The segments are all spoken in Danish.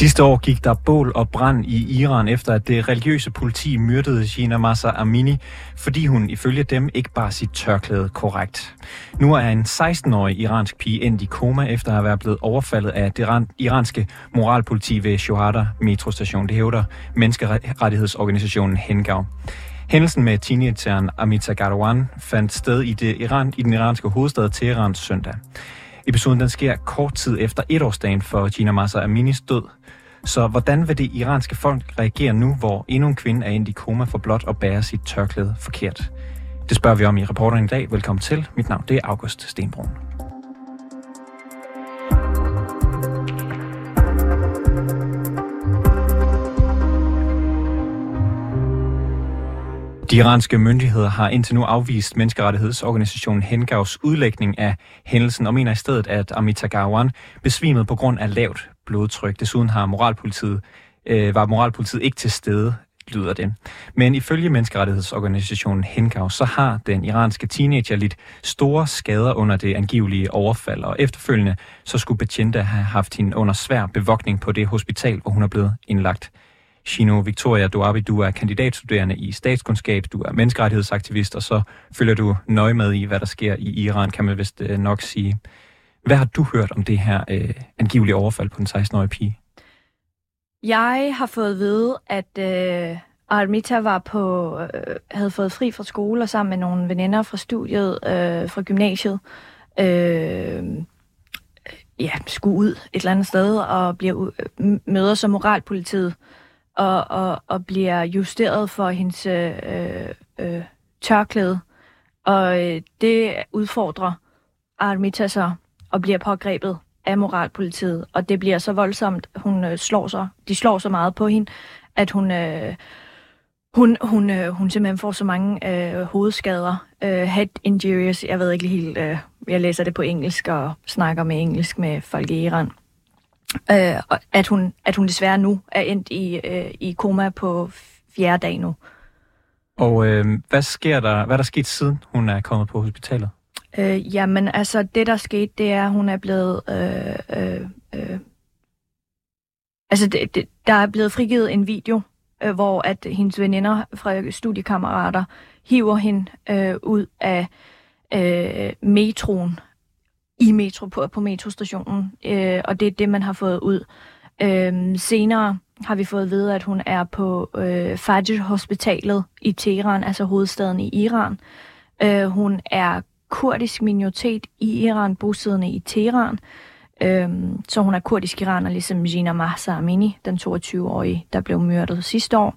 Sidste år gik der bål og brand i Iran efter, at det religiøse politi myrdede Gina Massa Amini, fordi hun ifølge dem ikke bare sit tørklæde korrekt. Nu er en 16-årig iransk pige endt i koma efter at have været blevet overfaldet af det iranske moralpoliti ved Shohada metrostation. Det hævder menneskerettighedsorganisationen Hengav. Hændelsen med teenageren Amita Garwan fandt sted i, det Iran, i den iranske hovedstad Teheran søndag. Episoden den sker kort tid efter etårsdagen for Gina Massa Aminis død. Så hvordan vil det iranske folk reagere nu, hvor endnu en kvinde er i koma for blot at bære sit tørklæde forkert? Det spørger vi om i reporteren i dag. Velkommen til. Mit navn det er August Stenbrun. De iranske myndigheder har indtil nu afvist menneskerettighedsorganisationen Hengavs udlægning af hændelsen og mener i stedet, at Amita Gawan besvimede på grund af lavt blodtryk. Desuden har moralpolitiet, øh, var moralpolitiet ikke til stede lyder det. Men ifølge menneskerettighedsorganisationen Hengav, så har den iranske teenager lidt store skader under det angivelige overfald, og efterfølgende så skulle betjente have haft hende under svær bevogtning på det hospital, hvor hun er blevet indlagt. Shino Victoria Duabi, du er kandidatstuderende i statskundskab, du er menneskerettighedsaktivist, og så følger du nøje med i, hvad der sker i Iran, kan man vist øh, nok sige. Hvad har du hørt om det her øh, angivelige overfald på den 16-årige pige? Jeg har fået at vide, at øh, Armita var på, øh, havde fået fri fra skole og sammen med nogle veninder fra studiet, øh, fra gymnasiet, øh, ja, skulle ud et eller andet sted og bliver, øh, møder så moralpolitiet og, og, og bliver justeret for hendes øh, øh, øh, tørklæde. Og øh, det udfordrer Armita så og bliver pågrebet af moralpolitiet. Og det bliver så voldsomt, hun øh, slår sig, de slår så meget på hende, at hun, øh, hun, hun, øh, hun simpelthen får så mange øh, hovedskader. Øh, head injuries, jeg ved ikke helt, øh, jeg læser det på engelsk og snakker med engelsk med folk i Iran. Øh, at, hun, at hun desværre nu er endt i, øh, i koma på fjerde dag nu. Og øh, hvad sker der, hvad er der sket siden hun er kommet på hospitalet? Øh, jamen, altså, det der skete, det er, at hun er blevet... Øh, øh, øh, altså, det, det, der er blevet frigivet en video, øh, hvor at hendes veninder fra studiekammerater hiver hende øh, ud af øh, metroen, i metro på, på metrostationen, øh, og det er det, man har fået ud. Øh, senere har vi fået at vide, at hun er på øh, Fajr-hospitalet i Teheran, altså hovedstaden i Iran. Øh, hun er kurdisk minoritet i Iran, bosiddende i Teheran. Øhm, så hun er kurdisk iraner, ligesom Gina Mahsa Amini, den 22-årige, der blev myrdet sidste år.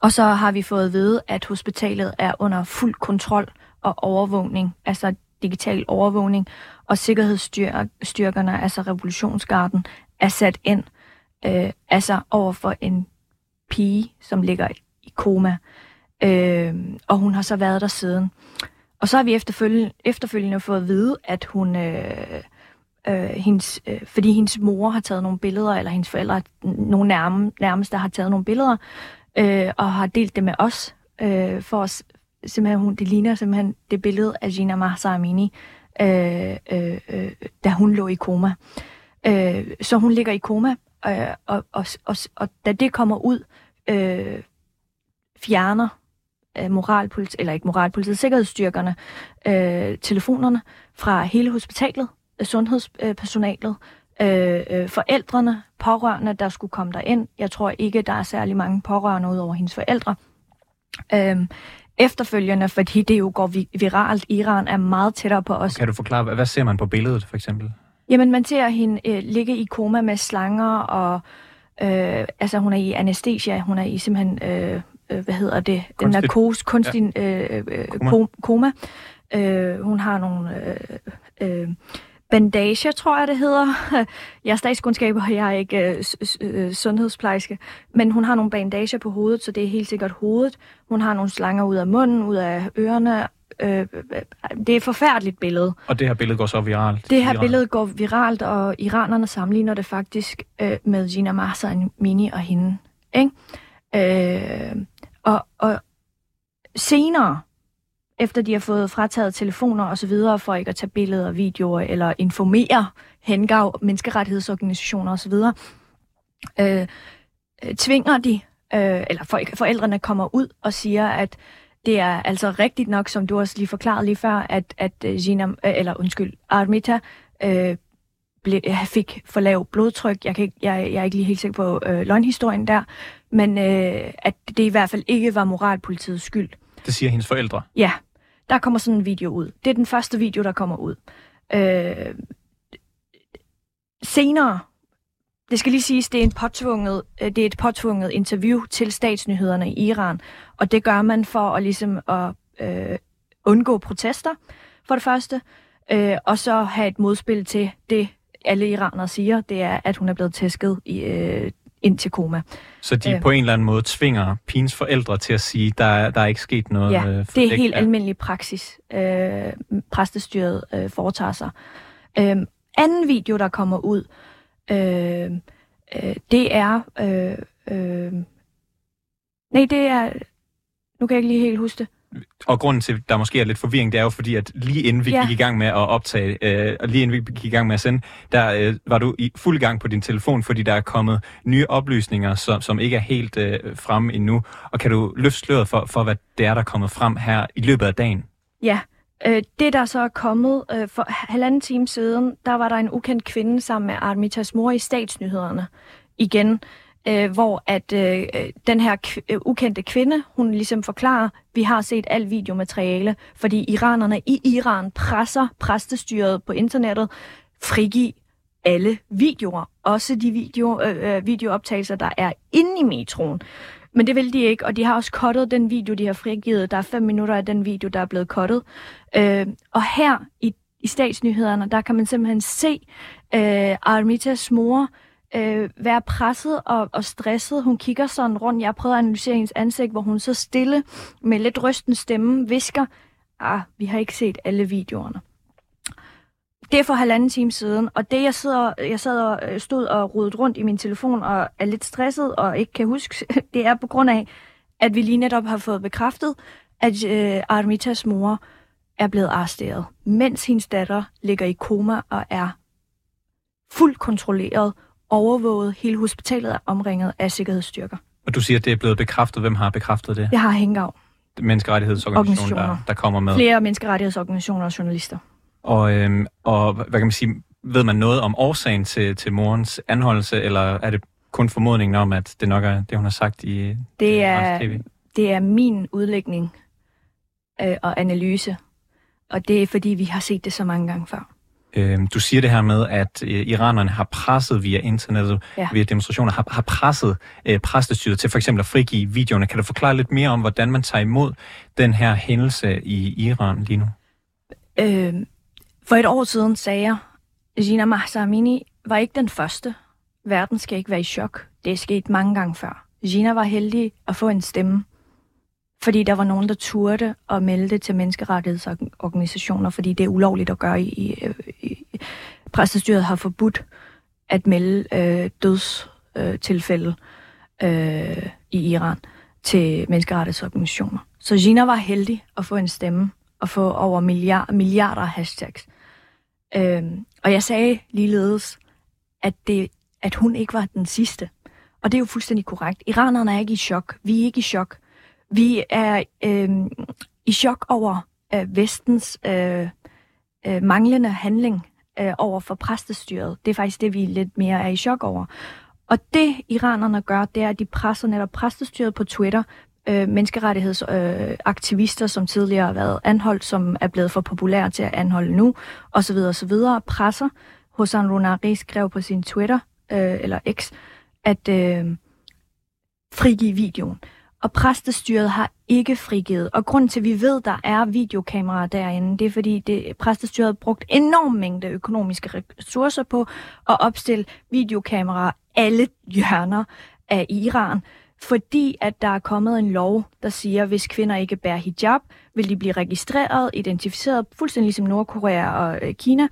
Og så har vi fået at vide, at hospitalet er under fuld kontrol og overvågning, altså digital overvågning, og sikkerhedsstyrkerne, altså revolutionsgarden, er sat ind, øh, altså over for en pige, som ligger i koma. Øh, og hun har så været der siden. Og så har vi efterfølgende, efterfølgende fået at vide, at hun, øh, øh, hendes, øh, fordi hendes mor har taget nogle billeder, eller hendes forældre, nogle nærme, nærmeste har taget nogle billeder, øh, og har delt det med os, øh, for os, simpelthen, hun, det ligner simpelthen det billede af Gina Mahsa Amini, øh, øh, øh, da hun lå i koma. Øh, så hun ligger i koma, øh, og, og, og, og da det kommer ud, øh, fjerner øh, moralpolitiet, eller ikke moralpolitiet, sikkerhedsstyrkerne, øh, telefonerne fra hele hospitalet, øh, sundhedspersonalet, øh, øh, forældrene, pårørende, der skulle komme der ind. Jeg tror ikke, der er særlig mange pårørende ud over hendes forældre. Øh, efterfølgende, fordi det jo går viralt. Iran er meget tættere på os. Kan du forklare, hvad ser man på billedet for eksempel? Jamen, man ser hende øh, ligge i koma med slanger, og øh, altså hun er i anestesia, hun er i simpelthen øh, øh, hvad hedder det, kunstig. narkose, kunstig ja. øh, øh, koma. koma. Øh, hun har nogle øh, øh, bandager, tror jeg det hedder. Jeg er statskundskaber, jeg er ikke øh, øh, sundhedsplejerske. Men hun har nogle bandager på hovedet, så det er helt sikkert hovedet. Hun har nogle slanger ud af munden, ud af ørerne. Øh, det er et forfærdeligt billede. Og det her billede går så viralt? Det her billede går viralt, og iranerne sammenligner det faktisk øh, med Gina Mahsa Mini og hende. Ikke? Øh, og, og senere, efter de har fået frataget telefoner og så videre, for ikke at tage billeder og videoer eller informere hengav menneskerettighedsorganisationer og så videre, øh, øh, tvinger de, øh, eller for, forældrene kommer ud og siger, at det er altså rigtigt nok, som du også lige forklarede lige før, at, at øh, Gina, øh, eller undskyld, Armita øh, ble, fik for lav blodtryk. Jeg, kan ikke, jeg, jeg er ikke lige helt sikker på øh, løgnhistorien der, men øh, at det i hvert fald ikke var moralpolitiets skyld. Det siger hendes forældre? Ja, der kommer sådan en video ud. Det er den første video, der kommer ud. Øh, senere, det skal lige siges, det er, en påtvunget, øh, det er et påtvunget interview til statsnyhederne i Iran, og det gør man for at, ligesom at øh, undgå protester, for det første, øh, og så have et modspil til det, alle iranere siger, det er, at hun er blevet tæsket i, øh, ind til koma. Så de øh, på en eller anden måde tvinger pigens forældre til at sige, der, der er ikke sket noget? Ja, øh, det er helt almindelig praksis, øh, præstestyret øh, foretager sig. Øh, anden video, der kommer ud, øh, øh, det er... Øh, øh, nej, det er... Nu kan jeg ikke lige helt huske det og grunden til, at der måske er lidt forvirring, det er jo fordi, at lige inden vi ja. gik i gang med at optage, øh, og lige inden vi gik i gang med at sende, der øh, var du i fuld gang på din telefon, fordi der er kommet nye oplysninger, som, som ikke er helt øh, fremme endnu. Og kan du løfte sløret for, for, hvad det er, der er kommet frem her i løbet af dagen? Ja, øh, det der så er kommet øh, for halvanden time siden, der var der en ukendt kvinde sammen med Armitas mor i statsnyhederne igen øh, hvor at øh, øh den her øh, ukendte kvinde, hun ligesom forklarer, vi har set alt videomateriale, fordi iranerne i Iran presser præstestyret på internettet, frigiv alle videoer, også de video, øh, øh, videooptagelser, der er inde i metroen. Men det vil de ikke, og de har også kottet den video, de har frigivet. Der er fem minutter af den video, der er blevet kottet. Øh, og her i, i statsnyhederne, der kan man simpelthen se øh, Armitas mor, øh, øh, være presset og, og stresset. Hun kigger sådan rundt. Jeg prøver at analysere hendes ansigt, hvor hun så stille med lidt rysten stemme visker, ah, vi har ikke set alle videoerne. Det er for halvanden time siden, og det jeg sidder, jeg sad og øh, stod og rodede rundt i min telefon og er lidt stresset og ikke kan huske, det er på grund af, at vi lige netop har fået bekræftet, at øh, Armitas mor er blevet arresteret, mens hendes datter ligger i koma og er fuldt kontrolleret overvåget. Hele hospitalet er omringet af sikkerhedsstyrker. Og du siger, at det er blevet bekræftet. Hvem har bekræftet det? Jeg har Hengav. Menneskerettighedsorganisationen, der, der kommer med. Flere menneskerettighedsorganisationer og journalister. Og, øhm, og hvad kan man sige, ved man noget om årsagen til, til morens anholdelse, eller er det kun formodningen om, at det nok er det, hun har sagt i det er, TV? Det er min udlægning øh, og analyse, og det er fordi, vi har set det så mange gange før. Øh, du siger det her med, at øh, iranerne har presset via internettet, ja. via demonstrationer, har, har presset øh, præstestyret til for eksempel at frigive videoerne. Kan du forklare lidt mere om, hvordan man tager imod den her hændelse i Iran lige nu? Øh, for et år siden sagde jeg, Gina Mahsa Amini var ikke den første. Verden skal ikke være i chok. Det er sket mange gange før. Gina var heldig at få en stemme fordi der var nogen, der turde at melde det til menneskerettighedsorganisationer, fordi det er ulovligt at gøre i, i, i præstestyret har forbudt at melde øh, dødstilfælde øh, i Iran til menneskerettighedsorganisationer. Så Gina var heldig at få en stemme og få over milliard, milliarder hashtags. Øh, og jeg sagde ligeledes, at, det, at hun ikke var den sidste. Og det er jo fuldstændig korrekt. Iranerne er ikke i chok. Vi er ikke i chok. Vi er øh, i chok over øh, vestens øh, øh, manglende handling øh, over for præstestyret. Det er faktisk det, vi lidt mere er i chok over. Og det iranerne gør, det er, at de presser netop præstestyret på Twitter, øh, menneskerettighedsaktivister, øh, som tidligere har været anholdt, som er blevet for populære til at anholde nu, osv. osv. presser. Hossein Ronari skrev på sin Twitter, øh, eller X, at øh, frigive videoen. Og præstestyret har ikke frigivet. Og grund til, at vi ved, der er videokameraer derinde, det er fordi, det, præstestyret har brugt enorm mængde økonomiske ressourcer på at opstille videokameraer alle hjørner af Iran. Fordi at der er kommet en lov, der siger, at hvis kvinder ikke bærer hijab, vil de blive registreret, identificeret, fuldstændig ligesom Nordkorea og øh, Kina.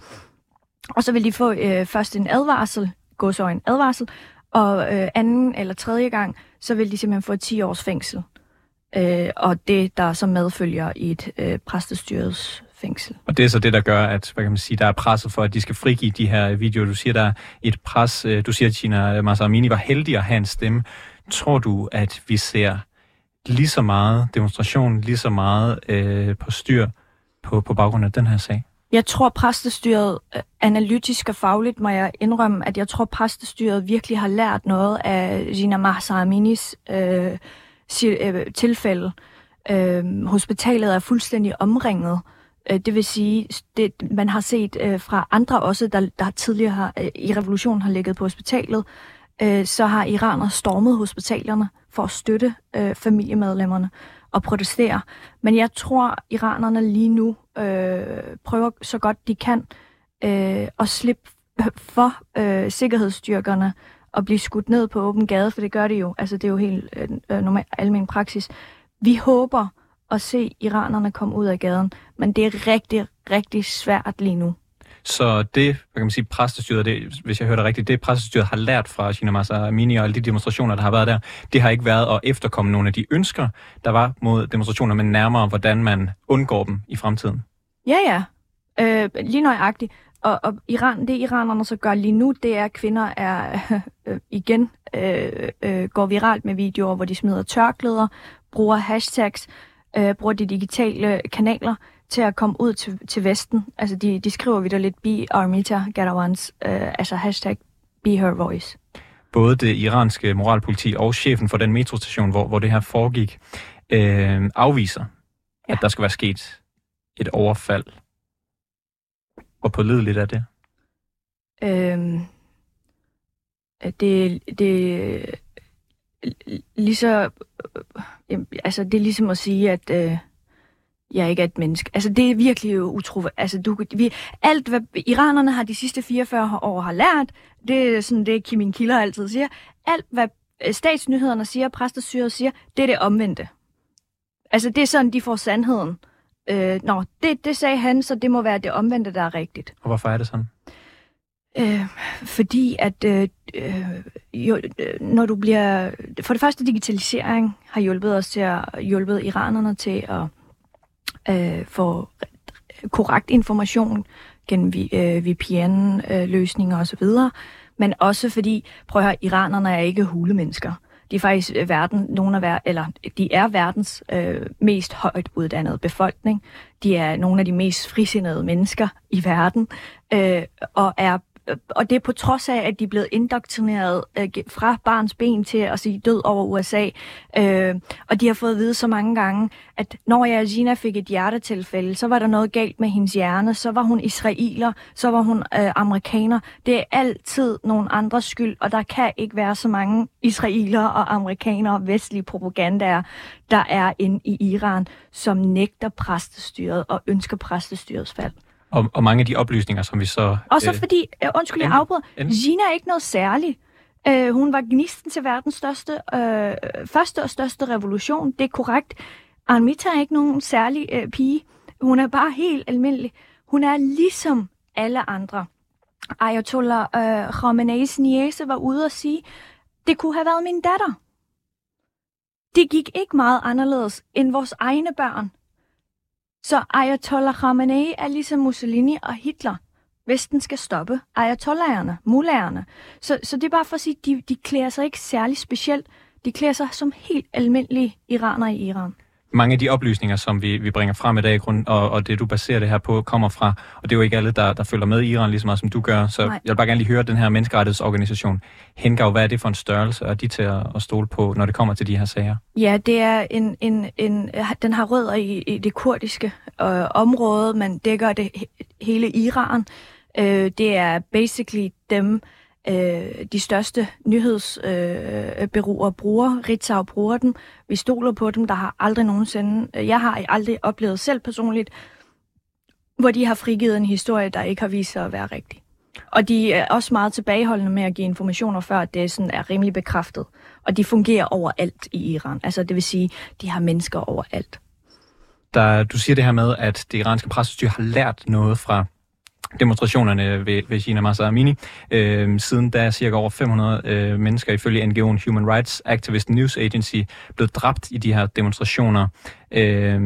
Og så vil de få øh, først en advarsel, en advarsel, og øh, anden eller tredje gang, så vil de simpelthen få 10 års fængsel. Øh, og det, der så medfølger i et øh, præstestyrets fængsel. Og det er så det, der gør, at hvad kan man sige, der er presset for, at de skal frigive de her videoer. Du siger, der er et pres. Øh, du siger, at Gina øh, Massamini var heldig at have en stemme. Tror du, at vi ser lige så meget demonstration, lige så meget øh, på styr på, på baggrund af den her sag? Jeg tror, præstestyret øh, analytisk og fagligt, må jeg indrømme, at jeg tror, præstestyret virkelig har lært noget af Gina Mahsa Aminis øh, øh, tilfælde. Øh, hospitalet er fuldstændig omringet. Øh, det vil sige, det, man har set øh, fra andre også, der, der tidligere har, øh, i revolutionen har ligget på hospitalet, øh, så har Iraner stormet hospitalerne for at støtte øh, familiemedlemmerne og protestere. Men jeg tror, iranerne lige nu øh, prøver så godt de kan øh, at slippe for øh, sikkerhedsstyrkerne og blive skudt ned på åben gade, for det gør det jo. Altså, det er jo helt øh, øh normal almen praksis. Vi håber at se iranerne komme ud af gaden, men det er rigtig, rigtig svært lige nu. Så det, hvad kan man sige, præstestyret, det, hvis jeg hører det rigtigt, det præstestyret har lært fra Shina Masa Amini og alle de demonstrationer, der har været der, det har ikke været at efterkomme nogle af de ønsker, der var mod demonstrationer, men nærmere, hvordan man undgår dem i fremtiden. Ja, ja. Øh, lige nøjagtigt. Og, og Iran, det iranerne så gør lige nu, det er, at kvinder er øh, igen øh, øh, går viralt med videoer, hvor de smider tørklæder, bruger hashtags, øh, bruger de digitale kanaler til at komme ud til, til Vesten. Altså, de, de skriver videre lidt, be Armita Gadawans, øh, altså hashtag be her voice. Både det iranske moralpoliti og chefen for den metrostation, hvor, hvor det her foregik, øh, afviser, ja. at der skal være sket et overfald. Hvor pålideligt er det? Øhm, det, det lige så, øh, altså det er ligesom at sige, at øh, jeg ikke er et menneske. Altså, det er virkelig utroværdigt. Altså, du, vi, alt, hvad iranerne har de sidste 44 år har lært, det er sådan det, Kim Kilder altid siger, alt, hvad øh, statsnyhederne siger, præstestyret siger, det er det omvendte. Altså, det er sådan, de får sandheden. Øh, nå, det, det sagde han, så det må være det omvendte, der er rigtigt. Og hvorfor er det sådan? Øh, fordi at øh, øh, jo, øh, når du bliver... For det første, digitalisering har hjulpet os til at hjulpet iranerne til at øh, få korrekt information gennem øh, VPN-løsninger øh, osv., men også fordi, prøv at høre, iranerne er ikke hulemennesker. De er faktisk øh, verden, nogle af ver- eller de er verdens øh, mest højt uddannede befolkning. De er nogle af de mest frisindede mennesker i verden, øh, og er og det er på trods af, at de er blevet indoktrineret øh, fra barns ben til at sige død over USA. Øh, og de har fået at vide så mange gange, at når jeg Gina fik et hjertetilfælde, så var der noget galt med hendes hjerne, så var hun israeler, så var hun øh, amerikaner. Det er altid nogen andres skyld, og der kan ikke være så mange israeler og amerikanere, vestlige propagandaer, der er inde i Iran, som nægter præstestyret og ønsker præstestyrets fald. Og, og mange af de oplysninger, som vi så... Og så øh, fordi, øh, undskyld, jeg afbryder, Gina er ikke noget særligt. Øh, hun var gnisten til verdens største, øh, første og største revolution. Det er korrekt. Armita er ikke nogen særlig øh, pige. Hun er bare helt almindelig. Hun er ligesom alle andre. Ayatollah øh, Khamenei's niece var ude og sige, det kunne have været min datter. Det gik ikke meget anderledes end vores egne børn. Så Ayatollah Khamenei er ligesom Mussolini og Hitler. Vesten skal stoppe ayatollaherne, mullaherne. Så, så det er bare for at sige, at de, de klæder sig ikke særlig specielt. De klæder sig som helt almindelige iranere i Iran mange af de oplysninger, som vi, vi bringer frem i dag, grund, og, og det du baserer det her på, kommer fra, og det er jo ikke alle, der, der følger med i Iran lige så meget, som du gør, så Nej. jeg vil bare gerne lige høre den her menneskerettighedsorganisation. Hengav, hvad er det for en størrelse, og de til at, at stole på, når det kommer til de her sager? Ja, det er en, en, en den har rødder i, i det kurdiske øh, område, men dækker det hele Iran. Øh, det er basically dem, øh, øh, de største nyhedsbyråer øh, bruger. Ritzau bruger dem. Vi stoler på dem. Der har aldrig nogensinde... Øh, jeg har aldrig oplevet selv personligt, hvor de har frigivet en historie, der ikke har vist sig at være rigtig. Og de er også meget tilbageholdende med at give informationer, før det sådan er rimelig bekræftet. Og de fungerer overalt i Iran. Altså det vil sige, de har mennesker overalt. Der, du siger det her med, at det iranske pressestyre har lært noget fra demonstrationerne ved, ved Gina Masa Amini. Øh, siden da er cirka over 500 øh, mennesker ifølge NGO'en Human Rights Activist News Agency blevet dræbt i de her demonstrationer. Øh,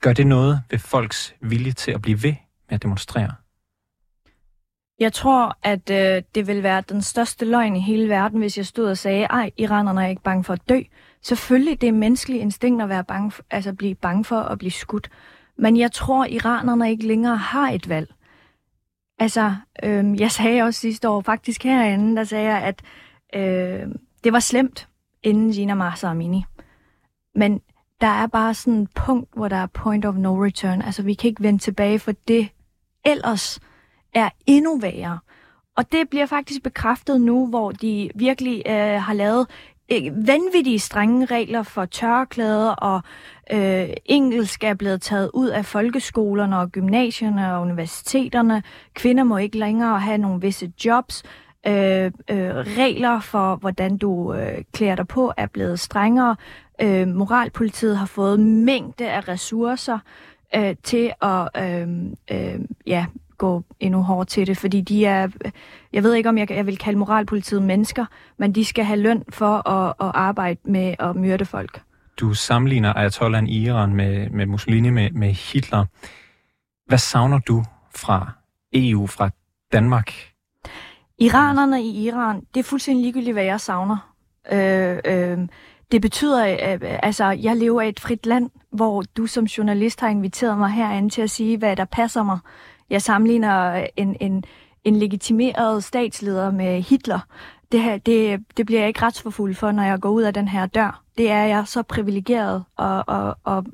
Gør det noget ved folks vilje til at blive ved med at demonstrere? Jeg tror, at øh, det vil være den største løgn i hele verden, hvis jeg stod og sagde, ej, iranerne er ikke bange for at dø. Selvfølgelig, det er menneskeligt instinkt at være bange for, altså blive bange for at blive skudt. Men jeg tror, iranerne ikke længere har et valg. Altså, øhm, jeg sagde også sidste år, faktisk herinde, der sagde jeg, at øh, det var slemt inden Gina Massa Amini. Men der er bare sådan et punkt, hvor der er point of no return. Altså, vi kan ikke vende tilbage, for det ellers er endnu værre. Og det bliver faktisk bekræftet nu, hvor de virkelig øh, har lavet vanvittige strenge regler for tørklæder, og øh, engelsk er blevet taget ud af folkeskolerne og gymnasierne og universiteterne. Kvinder må ikke længere have nogle visse jobs. Øh, øh, regler for, hvordan du øh, klæder dig på, er blevet strengere. Øh, moralpolitiet har fået mængde af ressourcer øh, til at øh, øh, ja, gå endnu hårdere til det, fordi de er, jeg ved ikke om jeg, jeg vil kalde moralpolitiet mennesker, men de skal have løn for at, at arbejde med at myrde folk. Du sammenligner Ayatollahen i Iran med, med Mussolini, med, med Hitler. Hvad savner du fra EU, fra Danmark? Iranerne i Iran, det er fuldstændig ligegyldigt, hvad jeg savner. Øh, øh, det betyder, at altså, jeg lever i et frit land, hvor du som journalist har inviteret mig herinde til at sige, hvad der passer mig. Jeg sammenligner en, en, en legitimeret statsleder med Hitler. Det, her, det, det bliver jeg ikke retsforfuld for, når jeg går ud af den her dør. Det er jeg så privilegeret og, og, og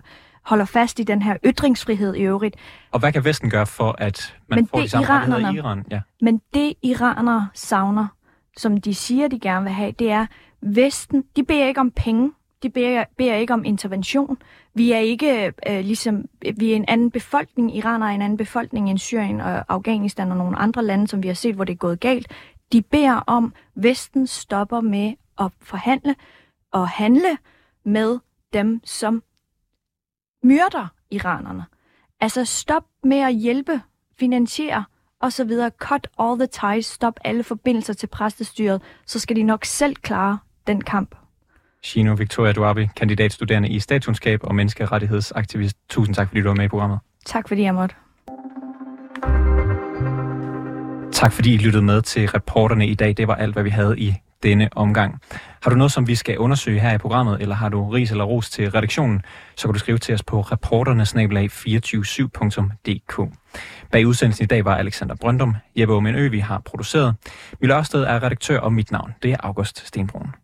holder fast i den her ytringsfrihed i øvrigt. Og hvad kan Vesten gøre for, at man men får det de samme rettigheder i Iran? Ja. Men det iranere savner, som de siger, de gerne vil have, det er, Vesten, de beder ikke om penge, de beder, beder ikke om intervention. Vi er ikke øh, ligesom, vi er en anden befolkning. Iran er en anden befolkning end Syrien og Afghanistan og nogle andre lande, som vi har set, hvor det er gået galt. De beder om, Vesten stopper med at forhandle og handle med dem, som myrder iranerne. Altså stop med at hjælpe, finansiere og så videre. Cut all the ties, stop alle forbindelser til præstestyret, så skal de nok selv klare den kamp. Shino Victoria Duabi, kandidatstuderende i statskundskab og menneskerettighedsaktivist. Tusind tak, fordi du var med i programmet. Tak, fordi jeg måtte. Tak fordi I lyttede med til reporterne i dag. Det var alt, hvad vi havde i denne omgang. Har du noget, som vi skal undersøge her i programmet, eller har du ris eller ros til redaktionen, så kan du skrive til os på reporternesnabelag247.dk. Bag udsendelsen i dag var Alexander Brøndum, Jeppe Omen vi har produceret. Mille Ørsted er redaktør, og mit navn det er August Stenbrun.